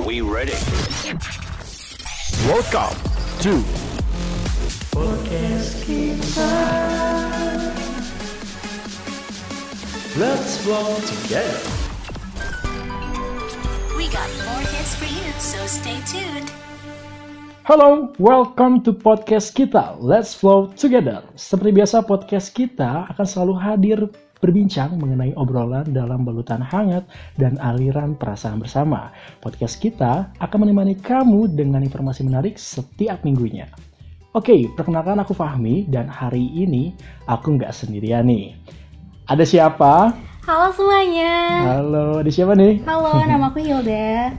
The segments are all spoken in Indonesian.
Are we ready? Welcome to Let's Flow Together. We got more hits for you, so stay tuned. Halo, welcome to podcast kita Let's Flow Together. Seperti biasa podcast kita akan selalu hadir berbincang mengenai obrolan dalam balutan hangat dan aliran perasaan bersama. Podcast kita akan menemani kamu dengan informasi menarik setiap minggunya. Oke, perkenalkan aku Fahmi dan hari ini aku nggak sendirian nih. Ada siapa? Halo semuanya. Halo, ada siapa nih? Halo, nama aku Hilda.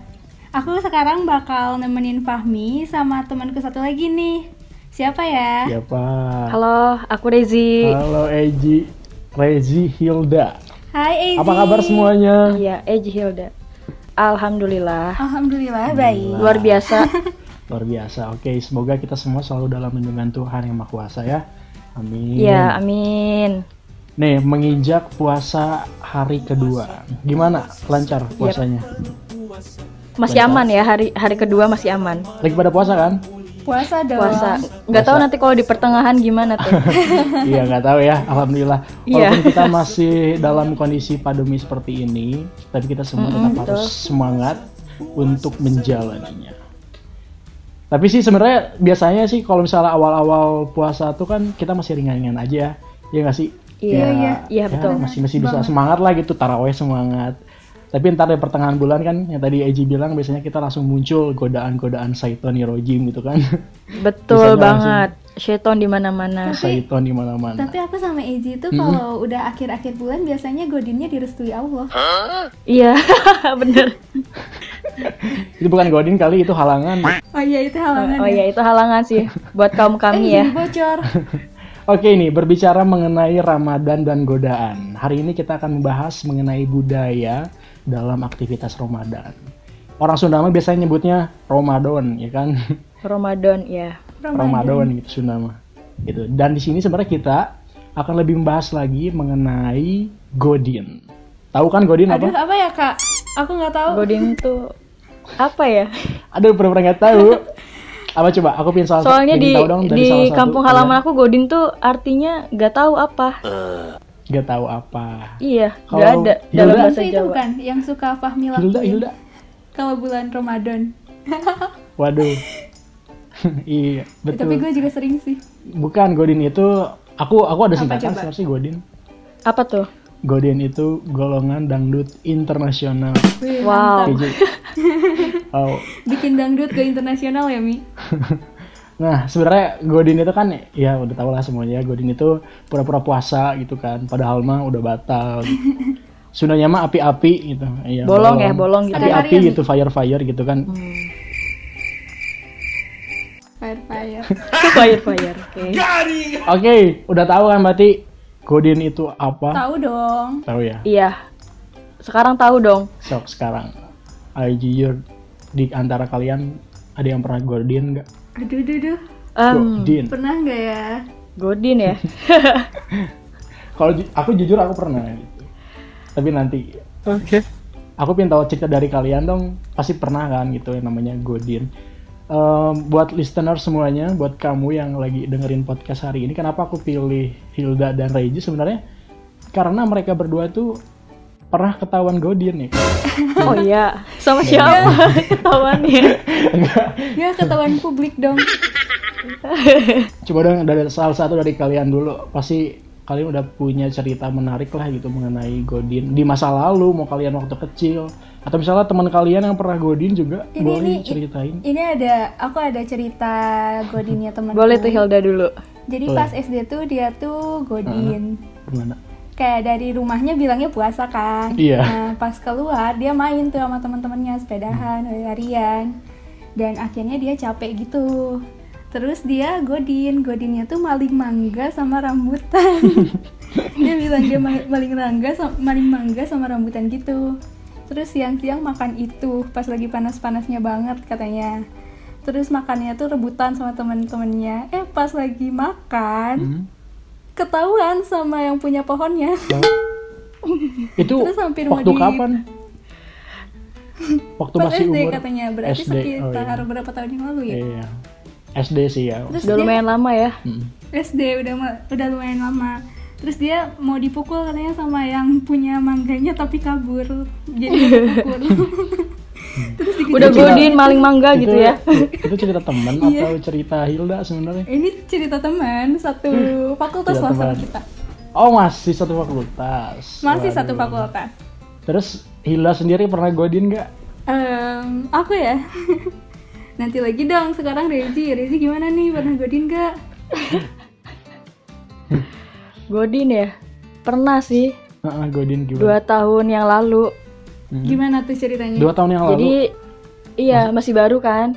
Aku sekarang bakal nemenin Fahmi sama temanku satu lagi nih. Siapa ya? Siapa? Halo, aku Rezi. Halo Eji, Rezi Hilda. Hai Ezi. Apa kabar semuanya? Iya, Eji Hilda. Alhamdulillah. Alhamdulillah baik. Luar biasa. Luar biasa. Oke, semoga kita semua selalu dalam lindungan Tuhan yang Maha Kuasa ya. Amin. Iya, amin. Nih, menginjak puasa hari kedua. Gimana? Lancar puasanya? Masih aman ya hari hari kedua masih aman. Lagi pada puasa kan? Puasa dong. Puasa. Nggak tahu nanti kalau di pertengahan gimana tuh. iya, nggak tahu ya. Alhamdulillah. Iya. Walaupun kita masih dalam kondisi pandemi seperti ini, tapi kita semua tetap betul. harus semangat untuk menjalaninya. Tapi sih sebenarnya biasanya sih kalau misalnya awal-awal puasa tuh kan kita masih ringan-ringan aja ya. Ya nggak sih? Iya, Ya, iya. Iya, ya, betul. Masih masih bisa semangat lah gitu taraweh semangat. Tapi ntar di pertengahan bulan kan yang tadi Eji bilang biasanya kita langsung muncul godaan-godaan saitoni rojim gitu kan. Betul banget. Syaiton di mana-mana. Saiton di mana-mana. Tapi aku sama Ezi itu kalau udah akhir-akhir bulan biasanya godinnya direstui Allah. Iya, bener. Itu bukan godin kali itu halangan. Oh iya itu halangan Oh ya. iya, itu halangan sih buat kaum Eh, kami jadi ya. bocor. Oke ini berbicara mengenai Ramadan dan godaan. Hari ini kita akan membahas mengenai budaya dalam aktivitas Ramadan. Orang Sunda mah biasanya nyebutnya Ramadan, ya kan? Ramadan ya. Ramadan gitu Sunda mah. Gitu. Dan di sini sebenarnya kita akan lebih membahas lagi mengenai godin. Tahu kan godin Aduh apa? apa ya kak? Aku nggak tahu. Godin tuh apa ya? Aduh pernah nggak tahu. apa coba? Aku salah Soalnya di tahu dong dari di salah satu kampung kalian. halaman aku Godin tuh artinya nggak tahu apa. Nggak tahu apa. Iya, nggak ada Hilda? dalam Itu bahasa itu Jawa. bukan yang suka Fahmi Hilda, lakuin Hilda. kalau bulan Ramadan. Waduh. iya, betul. Tapi gue juga sering sih. Bukan Godin itu aku aku ada singkatan sih Godin. Apa tuh? Godin itu golongan dangdut internasional. Wih, Wow. oh. Bikin dangdut ke internasional ya Mi? Nah, sebenarnya Godin itu kan ya udah tau lah semuanya. Godin itu pura-pura puasa gitu kan. Padahal mah udah batal. Sundanya mah api-api gitu. Iya, Bolong ya, bolong gitu. Api-api Hari-hari ya, gitu, fire-fire gitu kan. Fire fire. fire fire. Oke. Oke, udah tahu kan berarti Godin itu apa? Tahu dong. Tahu ya. Iya. Sekarang tahu dong. Sok sekarang. Ayo jujur di antara kalian ada yang pernah Godin nggak? Aduh, duh, duh. Em, Godin. Pernah nggak ya? Godin ya. Kalau ju- aku jujur aku pernah gitu. Tapi nanti. Oke. Aku pengen tahu cerita dari kalian dong. Pasti pernah kan gitu yang namanya Godin. Em, buat listener semuanya, buat kamu yang lagi dengerin podcast hari ini, kenapa aku pilih Hilda dan Reiji sebenarnya? Karena mereka berdua tuh pernah ketahuan Godin ya. Oh iya. Sama siapa? Ketahuan ya. Ya ketahuan publik dong. Coba dong dari salah satu dari kalian dulu. Pasti kalian udah punya cerita menarik lah gitu mengenai Godin di masa lalu, mau kalian waktu kecil atau misalnya teman kalian yang pernah Godin juga Ini- boleh ini- ceritain. Ini ada, aku ada cerita Godinnya temanku. Boleh tuh Hilda dulu. Jadi Boleh. pas SD tuh dia tuh Godin. Gimana? Kayak dari rumahnya bilangnya puasa kan. Iya. Nah pas keluar dia main tuh sama teman-temannya sepedahan, lari-larian. Dan akhirnya dia capek gitu. Terus dia godin, godinnya tuh maling mangga sama rambutan. dia bilang dia ma- maling mangga, sama, maling mangga sama rambutan gitu. Terus siang-siang makan itu pas lagi panas-panasnya banget katanya. Terus makannya tuh rebutan sama temen-temennya. Eh pas lagi makan, Hmm? Ketahuan sama yang punya pohonnya. Itu Terus hampir waktu di- kapan? Waktu Pas masih SD umur katanya berarti SD. Oh, sekitar iya. berapa tahun yang lalu ya Iya. SD sih ya. terus Udah dia lumayan lama ya. Mm. SD udah udah lumayan lama terus dia mau dipukul katanya sama yang punya mangganya tapi kabur jadi dipukul terus dikejar- Udah godin maling mangga gitu ya. Itu cerita teman Iya. atau cerita Hilda sebenarnya? ini cerita teman satu fakultas Cerita lah sama kita Oh masih satu fakultas. masih Waduh. satu fakultas Terus Hilda sendiri pernah godin nggak? Em, aku ya nanti lagi dong sekarang Rezi Rezi gimana nih pernah godin gak Godin ya. Pernah sih Heeh, godin gimana? dua tahun yang lalu. Hmm. gimana tuh ceritanya Dua tahun yang lalu. Jadi iya masih baru kan.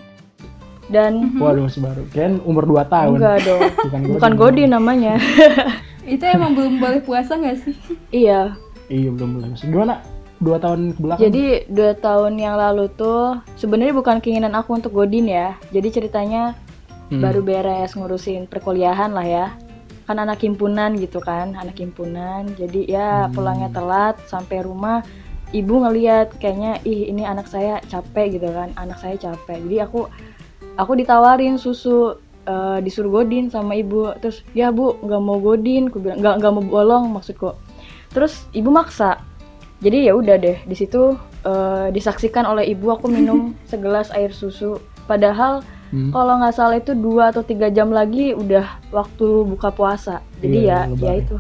Dan Waduh masih baru. Kan umur 2 tahun. enggak dong. Bukan Bukan godin namanya. itu emang belum boleh puasa gak sih iya. Iya belum belum. Gimana? Dua tahun ke belakang? Jadi dua tahun yang lalu tuh sebenarnya bukan keinginan aku untuk godin ya. Jadi ceritanya Hmm. baru beres ngurusin perkuliahan lah ya. Kan anak himpunan gitu kan, anak himpunan. Jadi ya pulangnya telat sampai rumah ibu ngeliat kayaknya ih ini anak saya capek gitu kan, anak saya capek. Jadi aku aku ditawarin susu eh, disuruh godin sama ibu. Terus ya bu nggak mau godin, aku bilang nggak nggak mau bolong maksudku. Terus ibu maksa jadi ya udah deh di situ eh, disaksikan oleh ibu aku minum segelas air susu padahal Hmm. kalau nggak salah itu dua atau tiga jam lagi udah waktu buka puasa jadi Iya, ya lebaran. ya itu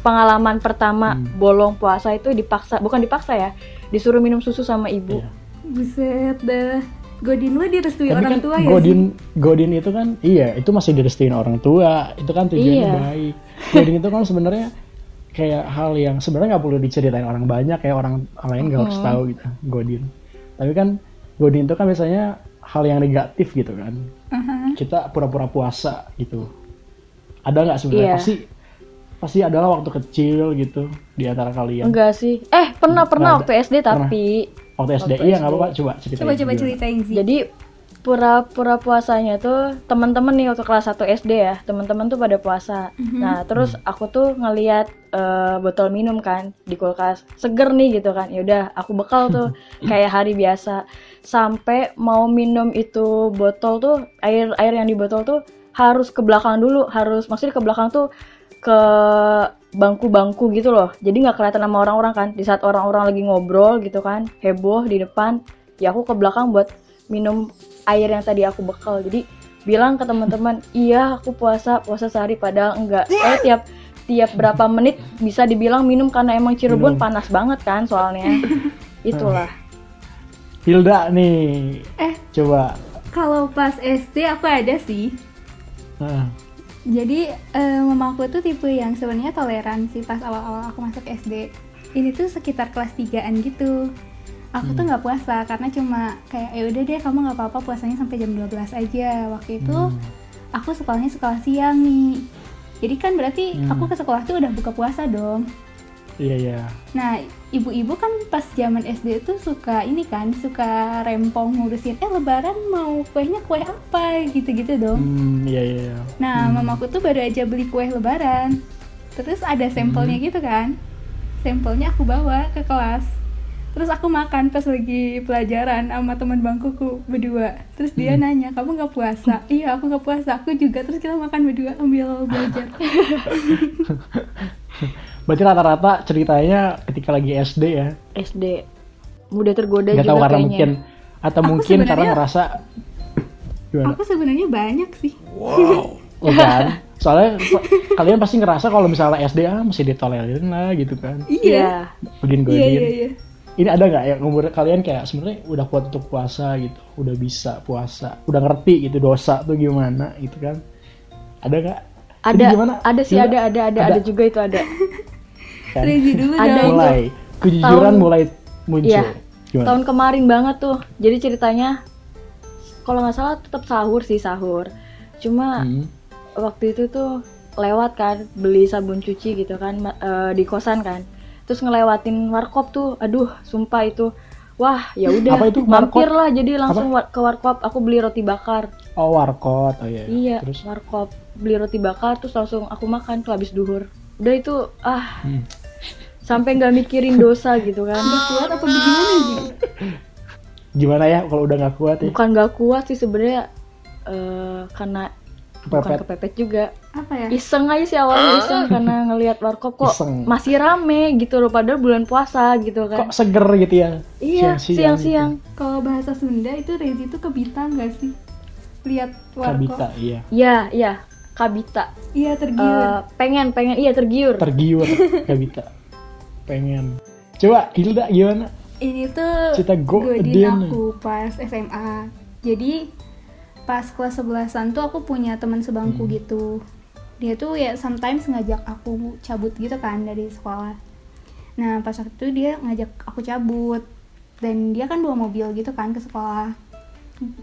pengalaman pertama Hmm. bolong puasa itu dipaksa bukan dipaksa ya disuruh minum susu sama ibu Iya. buset dah godin lu direstui Tapi orang kan tua ya godin godin itu kan iya itu masih direstuin orang tua itu kan tujuannya Iya. baik godin itu kan sebenarnya kayak hal yang sebenarnya nggak perlu diceritain orang banyak kayak orang lain nggak harus tahu gitu godin tapi kan godin itu kan biasanya hal yang negatif gitu kan Aha. kita pura-pura puasa gitu ada nggak sebenarnya Iya. pasti pasti adalah waktu kecil gitu di antara kalian. Enggak sih. Eh pernah pernah Nggak waktu SD tapi. Waktu SD waktu iya nggak apa-apa coba ceritain coba coba ceritain sih jadi pura-pura puasanya tuh teman-teman nih waktu kelas 1 SD ya teman-teman tuh pada puasa. Nah terus aku tuh ngeliat eh, botol minum kan di kulkas. Seger nih gitu kan. Yaudah aku bekal tuh kayak hari biasa. Sampai mau minum itu botol tuh air air yang di botol tuh harus ke belakang dulu. Harus maksudnya ke belakang tuh ke bangku-bangku gitu loh. Jadi nggak kelihatan sama orang-orang kan. Di saat orang-orang lagi ngobrol gitu kan heboh di depan ya aku ke belakang buat minum air yang tadi aku bekal. Jadi bilang ke teman-teman iya aku puasa puasa sehari padahal enggak. Eh tiap tiap berapa menit bisa dibilang minum karena emang Cirebon Minum. panas banget kan soalnya. Itulah. Hilda nih. Eh coba. kalau pas SD aku ada sih. Nah, Jadi eh, mama aku tuh tipe yang sebenarnya toleran sih pas awal-awal aku masuk SD. Ini tuh sekitar kelas 3-an gitu. Aku tuh nggak puasa karena cuma kayak ya udah deh kamu nggak apa-apa puasanya sampai jam 12 aja. Waktu itu aku sekolahnya sekolah siang nih. Jadi kan berarti Hmm. aku ke sekolah tuh udah buka puasa dong. Iya iya Nah, ibu-ibu kan pas zaman SD tuh suka ini kan, suka rempong ngurusin, eh lebaran mau kuenya kue apa gitu-gitu dong. Hmm, iya iya. iya. Nah, mamaku tuh baru aja beli kue lebaran. Terus ada sampelnya gitu kan. Sampelnya aku bawa ke kelas. Terus aku makan pas lagi pelajaran sama teman bangkuku berdua. Terus dia nanya, "Kamu nggak puasa?" "Iya, aku nggak puasa. Aku juga." Terus kita makan berdua sambil belajar. Berarti rata-rata ceritanya ketika lagi SD ya. SD mudah tergoda Gak juga tahu karena kayaknya mungkin atau Aku mungkin karena ngerasa gimana? aku sebenarnya banyak sih. Oh, kan? Soalnya kalian pasti ngerasa kalau misalnya SD ah masih ditolerin lah gitu kan. iya Godin godin. Iya, iya, iya. Ini ada nggak yang umur kalian kayak sebenarnya udah kuat untuk puasa gitu, udah bisa puasa, udah ngerti gitu dosa tuh gimana gitu kan? Ada nggak? Ada gimana? ada sih Hilda? ada ada ada ada juga itu ada Kan? Rezi dulu Ada dong. mulai kejujuran Tahun- mulai muncul. Iya. Gimana? tahun kemarin banget tuh jadi ceritanya kalau nggak salah tetap sahur sih sahur cuma Hmm. waktu itu tuh lewat kan beli sabun cuci gitu kan eh, di kosan kan terus ngelewatin warkop tuh aduh sumpah itu wah ya udah Apa mampir warkop? lah jadi langsung wa- ke warkop aku beli roti bakar Oh warkot, oh iya. iya Terus warkop beli roti bakar terus langsung aku makan tuh habis duhur udah itu ah Hmm. Sampai nggak mikirin dosa gitu kan. Udah kuat apa bagaimana sih? gimana ya kalau udah nggak kuat ya? Bukan gak kuat sih sebenarnya eh, karena bukan kepepet. kepepet juga. Apa ya? Iseng aja sih awalnya iseng karena ngelihat warkop kok Iseng. masih rame gitu loh padahal bulan puasa gitu kan. Kok seger gitu ya? Iya Siang-siang siang-siang. Kalau bahasa Sunda itu Rezi itu kebita nggak sih? Lihat gitu. warkop. Kabita iya. Iya iya kabita iya tergiur. Eh, pengen pengen iya tergiur. Tergiur kabita pengen coba Hilda gimana ini tuh Cerita Godin. godin aku pas SMA jadi pas kelas 11an tuh aku punya teman sebangku Hmm. gitu dia tuh ya sometimes ngajak aku cabut gitu kan dari sekolah nah pas waktu itu dia ngajak aku cabut dan dia kan bawa mobil gitu kan ke sekolah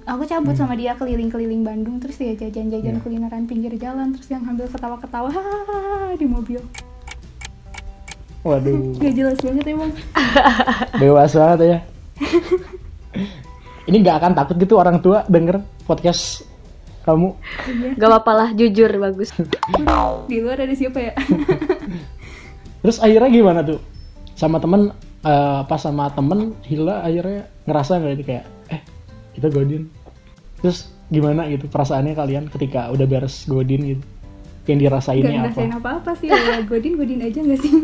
aku cabut sama dia keliling-keliling Bandung terus dia jajan-jajan Hmm. Iya. kulineran pinggir jalan terus yang sambil ketawa-ketawa di mobil waduh. Gak jelas banget emang. Dewasa banget ya. Ini nggak akan takut gitu orang tua denger podcast kamu. Gak apa-apa lah jujur bagus. Di luar ada siapa ya? Terus akhirnya gimana tuh? Sama temen eh, pas sama temen Hila akhirnya ngerasa nggak itu kayak eh kita godin. Terus gimana gitu perasaannya kalian ketika udah beres godin gitu yang Gak dirasainnya apa? ngerasain apa-apa sih ya. Godin Godin aja gak sih?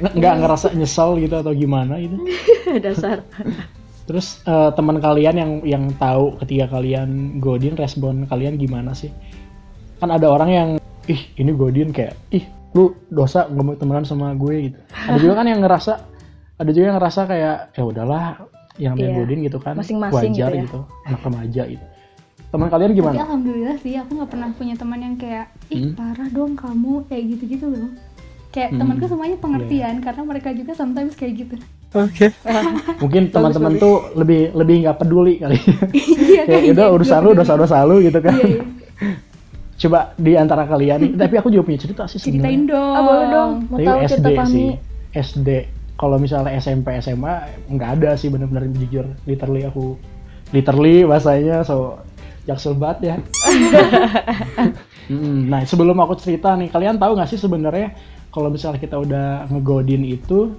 Nggak- nggak ngerasa nyesel gitu atau gimana gitu? Dasar. Terus eh, teman kalian yang yang tahu ketika kalian godin respon kalian gimana sih? Kan ada orang yang ih ini godin kayak ih lu dosa nggak mau temenan sama gue gitu. Ada juga kan yang ngerasa ada juga yang ngerasa kayak ya udahlah yang namanya Iya. godin gitu kan Masing-masing wajar gitu ya. gitu anak remaja gitu teman kalian Tapi gimana alhamdulillah sih aku gak pernah punya teman yang kayak Ih Hmm. parah dong kamu Kayak gitu-gitu loh Kayak Hmm. temanku semuanya Iya. pengertian Karena mereka juga sometimes kayak gitu mungkin teman-teman tuh lebih lebih nggak peduli kali Iya kayak udah urusan lu dosa dosa lu gitu kan Iya iya coba di antara kalian tapi aku juga punya cerita sih sebenarnya. Ceritain dong ah boleh dong mau Tapi tahu SD cerita Fahmi sih. SD. Kalau misalnya SMP SMA nggak ada sih bener-bener jujur. Literally aku literally bahasanya so jaksel banget ya. Mm, nah sebelum aku cerita nih, kalian tahu nggak sih sebenarnya kalau misalnya kita udah ngegodin itu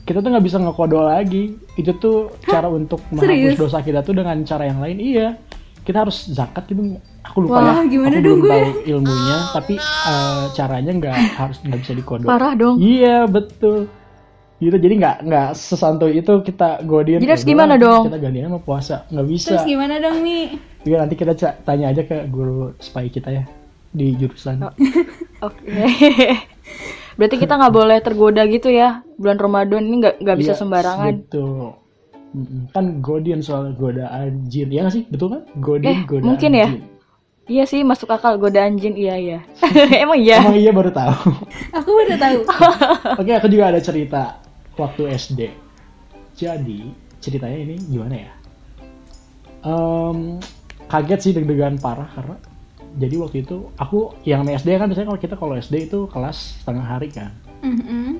kita tuh nggak bisa ngekodo lagi. Itu tuh cara untuk menghapus Serius? dosa kita tuh dengan cara yang lain. Iya. Kita harus zakat gitu. Aku lupa Wah, ya. gimana aku dong belum gue? tahu ilmunya, tapi eh, caranya nggak harus nggak bisa dikodo. parah dong Iya betul. Gitu jadi nggak nggak sesantuy itu kita godin. Jadi harus ya gimana dong? Kita gantian sama puasa nggak bisa. Terus gimana dong nih Iya nanti kita tanya aja ke guru spy kita ya di jurusan. Oh. oke berarti kita nggak boleh tergoda gitu ya bulan Ramadan ini nggak nggak bisa Iya, sembarangan Betul. Mm-mm. Kan godin soal godaan jin, ya nggak sih? Betul kan? Godin Eh, godaan mungkin ya? jin. iya sih masuk akal godaan jin iya iya emang iya Emang iya baru tahu. Aku udah tahu Oke, aku juga ada cerita waktu SD. Jadi ceritanya ini gimana ya? Em, kaget sih deg-degan parah karena jadi waktu itu aku yang SD kan biasanya kalau kita kalau SD itu kelas setengah hari kan. Mhm.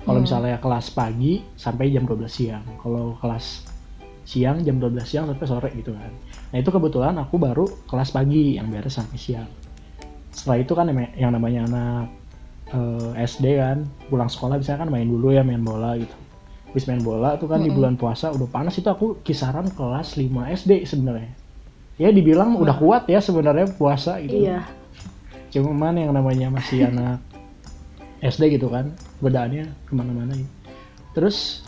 Kalau misalnya kelas pagi sampai jam 12 siang. Kalau kelas siang jam 12 siang sampai sore gitu kan. Nah itu kebetulan aku baru kelas pagi yang beres sampai siang. Setelah itu kan yang namanya anak eh, SD kan pulang sekolah biasanya kan main dulu ya main bola gitu. Habis main bola tuh kan di bulan puasa udah panas itu aku kisaran kelas 5 SD sebenarnya. Ya dibilang udah kuat ya sebenarnya puasa gitu. iya Cuman yang namanya masih anak SD gitu kan, godaannya ke mana-mana gitu. Terus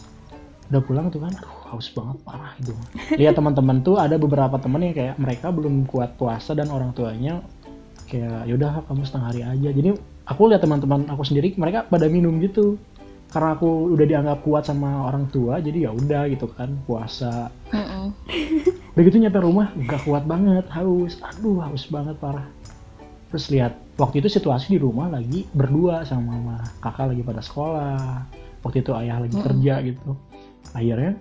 udah pulang tuh kan, aduh haus banget parah gitu. Lihat teman-teman tuh ada beberapa temen yang kayak mereka belum kuat puasa dan orang tuanya kayak yaudah kamu setengah hari aja. Jadi aku lihat teman-teman aku sendiri mereka pada minum gitu. Karena aku udah dianggap kuat sama orang tua, jadi ya udah gitu kan puasa. Mm-mm. begitu nyampe rumah nggak kuat banget haus. Aduh haus banget parah. Terus lihat waktu itu situasi di rumah lagi berdua sama mama kakak lagi pada sekolah. Waktu itu ayah lagi kerja gitu. Akhirnya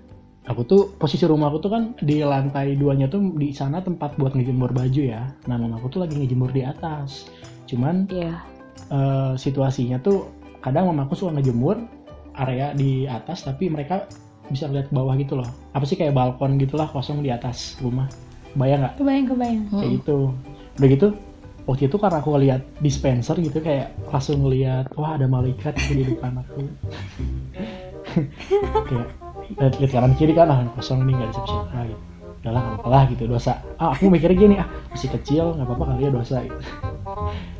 aku tuh posisi rumah aku tuh kan di lantai duanya tuh di sana tempat buat ngejemur baju ya. Nah mamaku tuh lagi ngejemur di atas. Cuman iya eh, situasinya tuh kadang mamaku suka ngejemur area di atas tapi mereka bisa lihat ke bawah gitu loh. Apa sih kayak balkon gitulah kosong di atas rumah. Bayang nggak? Kebayang kebayang. Kayak Mm-mm. gitu. Udah gitu waktu itu karena aku lihat dispenser gitu kayak langsung lihat wah ada malaikat gitu di depan aku. Kayak lihat lihat kanan kiri kan ah kosong nih nggak ada siapa-siapa. Gitu. Udahlah nggak apa lah gitu dosa. Ah aku mikirnya gini ah masih kecil nggak apa-apa kali ya dosa. Gitu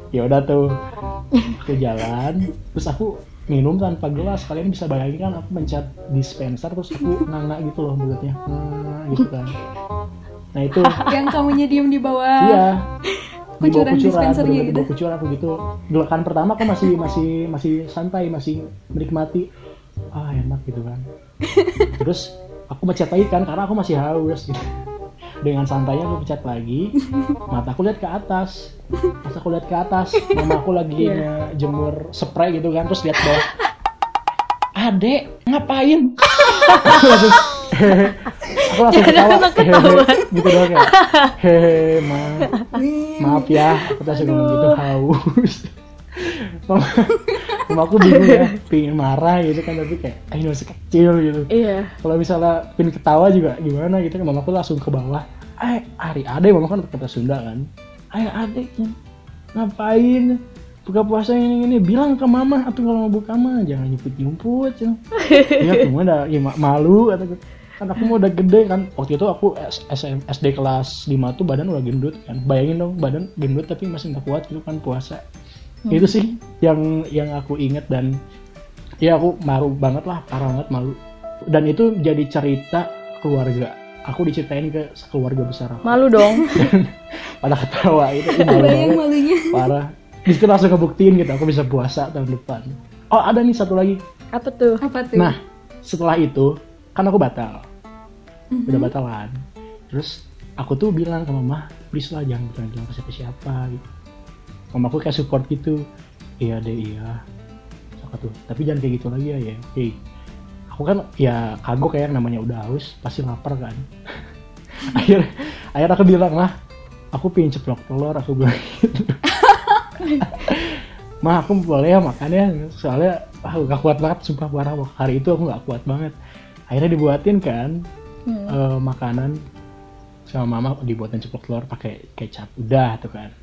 ya udah tuh aku jalan terus aku minum tanpa gelas. Kalian bisa bayangin kan aku mencet dispenser terus aku nganga gitu loh mulutnya. Nganga gitu kan. Nah itu. Yang kamunya diem di bawah. Iya. Di bawah kucuran kucuran dispensernya bener-bener di gitu. bawah kucuran aku gitu. Gelakan pertama aku masih masih masih santai masih menikmati. Ah enak gitu kan. Terus aku mencet lagi kan karena aku masih haus gitu dengan santainya aku pencet lagi. Mata aku lihat ke atas. Pas aku lihat ke atas. Mama aku lagi Iya. jemur spray gitu kan terus lihat bawah. Adek ngapain? Aku langsung aku langsung ketawa. gitu doang hehe ma maaf ya. Aku langsung ngomong gitu haus. Mama, mama aku bingung ya pingin marah gitu kan tapi kayak ah, ini masih kecil gitu. Iya. kalau misalnya pin ketawa juga gimana gitu kan mamaku langsung ke bawah eh hari ade mama kan kata Sunda kan ayo adek ngapain? Buka puasa ini ini. Bilang ke mama atau kalau mau buka mah jangan nyumput nyumput ya ya cuma udah ya, ma- malu kata kan aku mau udah gede kan waktu itu aku SM SD kelas 5 tuh badan udah gendut kan. Bayangin dong badan gendut tapi masih nggak kuat gitu kan puasa itu sih yang yang aku inget dan ya aku malu banget lah parah banget malu. Dan itu jadi cerita keluarga. Aku diceritain ke keluarga besar aku. Malu dong. pada ketawa itu malu. Banget malunya. parah. Di situ langsung ngebuktiin gitu aku bisa puasa tahun depan. Oh ada nih satu lagi. Apa tuh? Apa tuh? nah setelah itu kan aku batal. Udah batal kan terus aku tuh bilang ke mama please lah jangan bilang bilang ke siapa siapa gitu mama aku kayak support gitu. Iya deh iya. Saka tuh? Tapi jangan kayak gitu lagi ya ya. Oke. Aku kan ya kagok kayak namanya udah haus pasti lapar kan. Akhir akhir aku bilang lah aku pengen ceplok telur aku bilang gitu. Mah aku boleh ya makan ya? Soalnya ah, gak kuat banget sumpah parah. Hari itu aku gak kuat banget. Akhirnya dibuatin kan Hmm. eh, makanan sama mama dibuatin ceplok telur pakai kecap. Udah tuh kan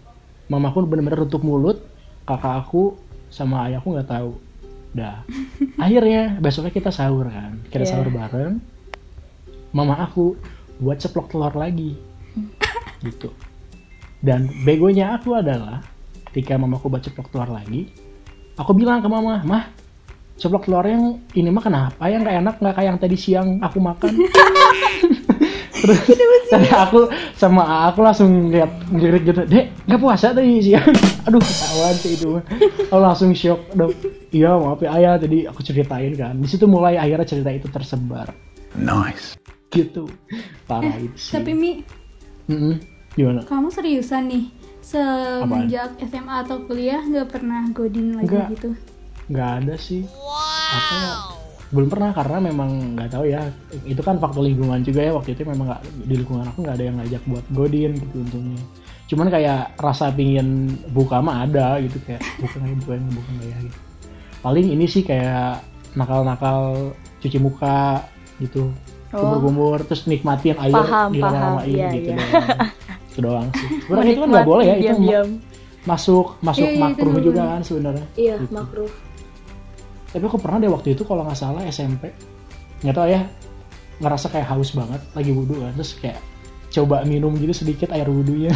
mama aku bener-bener tutup mulut kakak aku sama ayahku nggak tahu. Dah. Akhirnya besoknya kita sahur kan. Kita Iya. sahur bareng. Mama aku buat ceplok telur lagi. Gitu. Dan begonya aku adalah ketika mamaku buat ceplok telur lagi aku bilang ke mama mah ceplok telur yang ini mah kenapa? Yang nggak enak nggak kayak yang tadi siang aku makan terus tadi aku sama aku langsung lihat ngelirik gitu. Dek nggak puasa tadi siang aduh ketahuan sih itu. Aku langsung shock. Dong iya maaf ya ayah. Tadi aku ceritain kan. Di situ mulai akhirnya cerita itu tersebar. Nice. gitu. Parah itu sih. Tapi Mi, Mm-mm. gimana? kamu seriusan nih? Semenjak SMA atau kuliah nggak pernah godin lagi Nggak. gitu? nggak ada sih. Apa ya, belum pernah karena memang nggak tahu ya itu kan faktor lingkungan juga ya waktu itu memang nggak di lingkungan aku nggak ada yang ngajak buat godin gitu untungnya cuman kayak rasa pingin buka mah ada gitu kayak buka nggak ya buka nggak buka nggak ya gitu paling ini sih kayak nakal-nakal cuci muka gitu Oh. kumur-kumur terus nikmatin air Paham, dilama-lamain paham. Iya, gitu iya. doang itu doang sih sebenarnya itu kan nggak boleh ya itu ma- diam-diam. masuk masuk Iya, iya, makruh juga kan sebenarnya Iya, Gitu. makruh. Tapi aku pernah deh waktu itu kalau nggak salah SMP nggak tahu ya ngerasa kayak haus banget lagi wudhu kan terus kayak coba minum gitu sedikit air wudhunya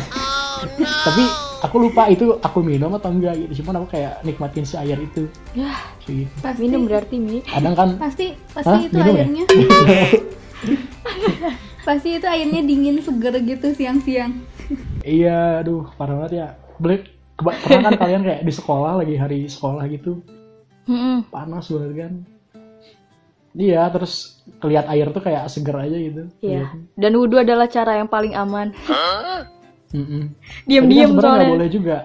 tapi aku lupa itu aku minum atau enggak gitu cuman aku kayak nikmatin si air itu Kayak gitu. Pasti, minum berarti Mi. kadang kan pasti pasti Hah? itu Minum ya? airnya pasti itu airnya dingin seger gitu siang-siang. iya aduh parah banget ya Black pernah kan kalian kayak di sekolah lagi hari sekolah gitu Mm-mm. panas banget kan iya terus kelihat air tuh kayak seger aja gitu Iya. Dan wudhu adalah cara yang paling aman. Mm-mm. Tapi kan soalnya. boleh juga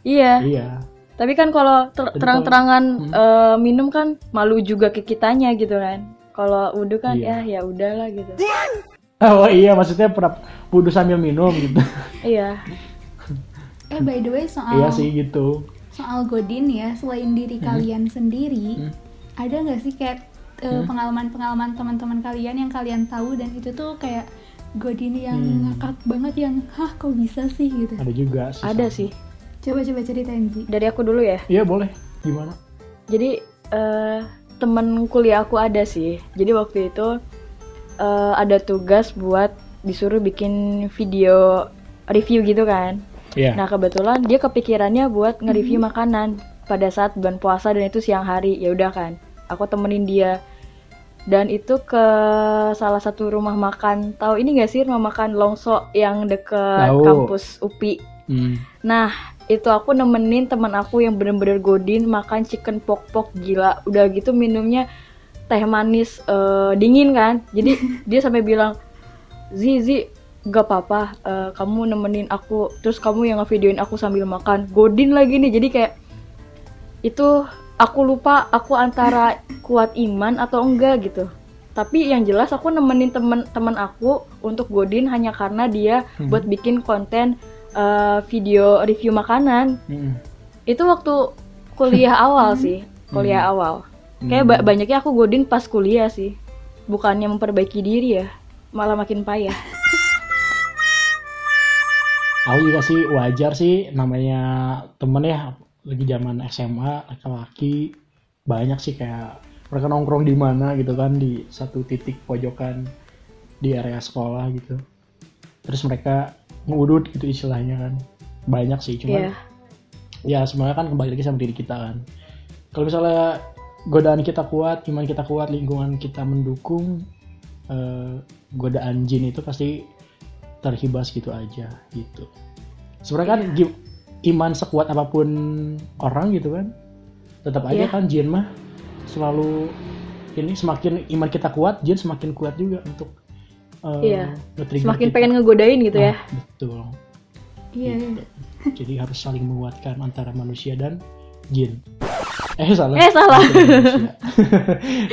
Iya. iya Tapi kan kalau ter- terang-terangan kalau- eh, minum kan malu juga ke kitanya gitu kan. Kalau wudhu kan Iya. ya ya udahlah gitu. Oh iya, maksudnya pernah wudhu sambil minum gitu. iya. Eh by the way soal iya sih gitu. Soal godin ya selain diri kalian sendiri Hmm. ada nggak sih kayak eh, pengalaman-pengalaman teman-teman kalian yang kalian tahu dan itu tuh kayak godin yang Hmm. ngakak banget yang hah kok bisa sih gitu Ada juga sih. Ada sih. coba-coba ceritain sih Dari aku dulu ya. Iya boleh. Gimana? Jadi eh temen kuliah aku ada sih. Jadi waktu itu eh, ada tugas buat disuruh bikin video review gitu kan. Iya. Nah kebetulan dia kepikirannya buat nge-review makanan pada saat bulan puasa dan itu siang hari. Ya udah kan, aku temenin dia. Dan itu ke salah satu rumah makan. Tahu ini gak sih rumah makan Longso yang deket Tahu. kampus UPI? Hmm. Nah, itu aku nemenin teman aku yang bener-bener godin makan chicken pok-pok gila. Udah gitu minumnya teh manis eh, dingin kan. Jadi dia sampai bilang, "Zi, Zi, gak apa-apa, eh, kamu nemenin aku, terus kamu yang ngevideoin aku sambil makan." Godin lagi nih. Jadi kayak itu aku lupa aku antara kuat iman atau enggak gitu. Tapi yang jelas aku nemenin temen-temen aku untuk godin hanya karena dia Hmm. buat bikin konten eh, video review makanan. Hmm. Itu waktu kuliah awal sih, kuliah awal. Kayak ba- banyaknya aku godin pas kuliah sih. Bukannya memperbaiki diri ya, malah makin payah. Aku juga sih wajar sih namanya temen ya lagi zaman SMA laki-laki banyak sih kayak mereka nongkrong di mana gitu kan di satu titik pojokan di area sekolah gitu. Terus mereka ngudut gitu istilahnya kan. Banyak sih cuman Iya. ya semuanya kan kembali lagi sama diri kita kan. Kalau misalnya godaan kita kuat iman kita kuat lingkungan kita mendukung eh, godaan jin itu pasti terhibas gitu aja gitu sebenarnya kan gi- iman sekuat apa pun orang gitu kan tetap aja Iya. kan jin mah selalu ini semakin iman kita kuat jin semakin kuat juga untuk eh, Iya. nge-trigger Semakin kita. pengen ngegodain gitu ya. Nah, betul Iya. Gitu. Jadi harus saling menguatkan antara manusia dan jin. Eh salah. Eh, salah.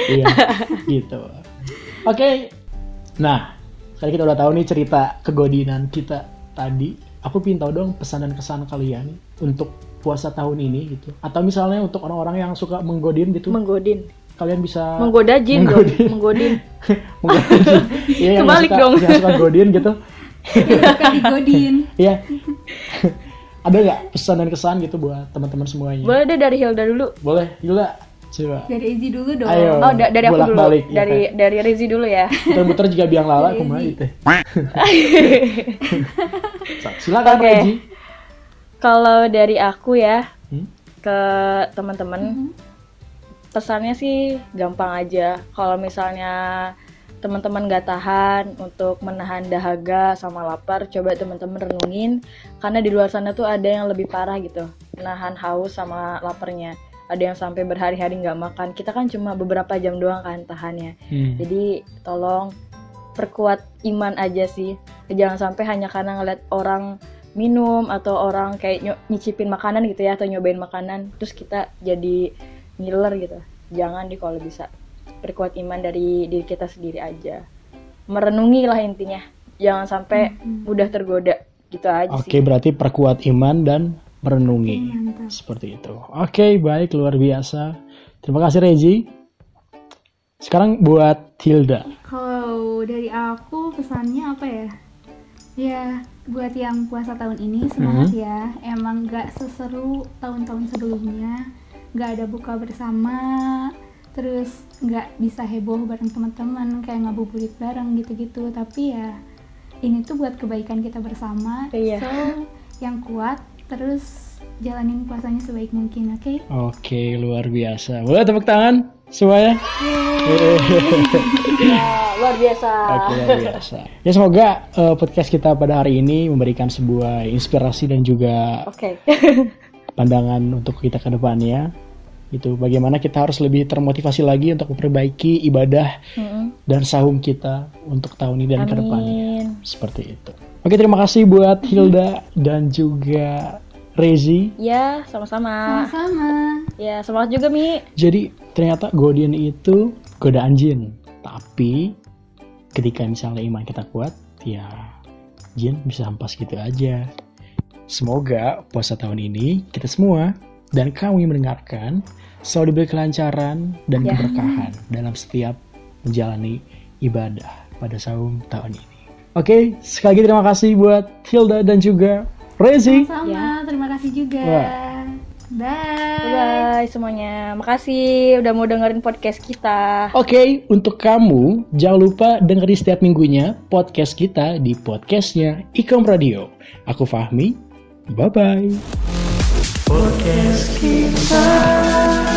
Iya, gitu. Oke. Nah, sekarang kita udah tahu nih cerita kegodinan kita tadi. Aku pingin tahu dong pesan dan kesan kalian untuk puasa tahun ini gitu. Atau misalnya untuk orang-orang yang suka menggodin gitu, Menggodin. kalian bisa Menggoda jin dong, Menggodin. menggodin. menggodin. Iya, yang Kebalik suka, dong. Yang suka godin gitu. Digodin. Iya. Ada nggak pesan dan kesan gitu buat teman-teman semuanya? Boleh deh dari Hilda dulu. Boleh, Gila. Coba. Dari Izzy dulu dong. Ayo. Oh, da- dari aku dulu. Bolak-balik, ya, dari dari Rizi dulu ya. Muter-muter juga biang lala kumaha itu. Silakan Oke. Reji. Kalau dari aku ya Hmm? ke teman-teman pesannya sih gampang aja. Kalau misalnya teman-teman gak tahan untuk menahan dahaga sama lapar, coba teman-teman renungin karena di luar sana tuh ada yang lebih parah gitu, menahan haus sama laparnya. Ada yang sampai berhari-hari nggak makan. Kita kan cuma beberapa jam doang kan tahannya. Hmm. Jadi tolong perkuat iman aja sih. Jangan sampai hanya karena ngeliat orang minum atau orang kayak nyicipin makanan gitu ya atau nyobain makanan terus kita jadi ngiler gitu. Jangan di kalau bisa perkuat iman dari diri kita sendiri aja. Merenungi lah intinya. Jangan sampai mudah tergoda gitu aja Oke, sih. berarti perkuat iman dan merenungi. Mantap. Seperti itu. Oke, baik luar biasa. Terima kasih Reji. Sekarang buat Hilda. Kalau dari aku pesannya apa ya? Ya, buat yang puasa tahun ini semangat ya. Emang gak seseru tahun-tahun sebelumnya. Gak ada buka bersama. Terus gak bisa heboh bareng teman-teman kayak ngabuburit bareng gitu-gitu. Tapi ya ini tuh buat kebaikan kita bersama. Iya. So, yang kuat terus jalanin puasanya sebaik mungkin, oke? Oke, luar biasa. Boleh tepuk tangan semuanya? Ya, luar biasa. Oke, luar biasa. Ya semoga eh, podcast kita pada hari ini memberikan sebuah inspirasi dan juga Oke. pandangan untuk kita ke depannya. Itu bagaimana kita harus lebih termotivasi lagi untuk memperbaiki ibadah Mm-mm. dan sahum kita untuk tahun ini dan ke depannya. Seperti itu. Oke, terima kasih buat Hilda dan juga Rezi. Ya, sama-sama. Sama-sama. Ya, semangat juga Mi. Jadi ternyata godin itu godaan jin. Tapi ketika misalnya iman kita kuat, ya jin bisa hampas gitu aja. Semoga puasa tahun ini kita semua dan kamu yang mendengarkan selalu diberi kelancaran dan Ya. keberkahan dalam setiap menjalani ibadah pada saum tahun ini. Oke, sekali lagi terima kasih buat Hilda dan juga Rezi. Sama, Ya. terima kasih juga. Wah. Bye. Bye semuanya. Makasih udah mau dengerin podcast kita. Oke, untuk kamu jangan lupa dengerin setiap minggunya podcast kita di podcastnya Ikom Radio. Aku Fahmi, bye bye. Podcast kita.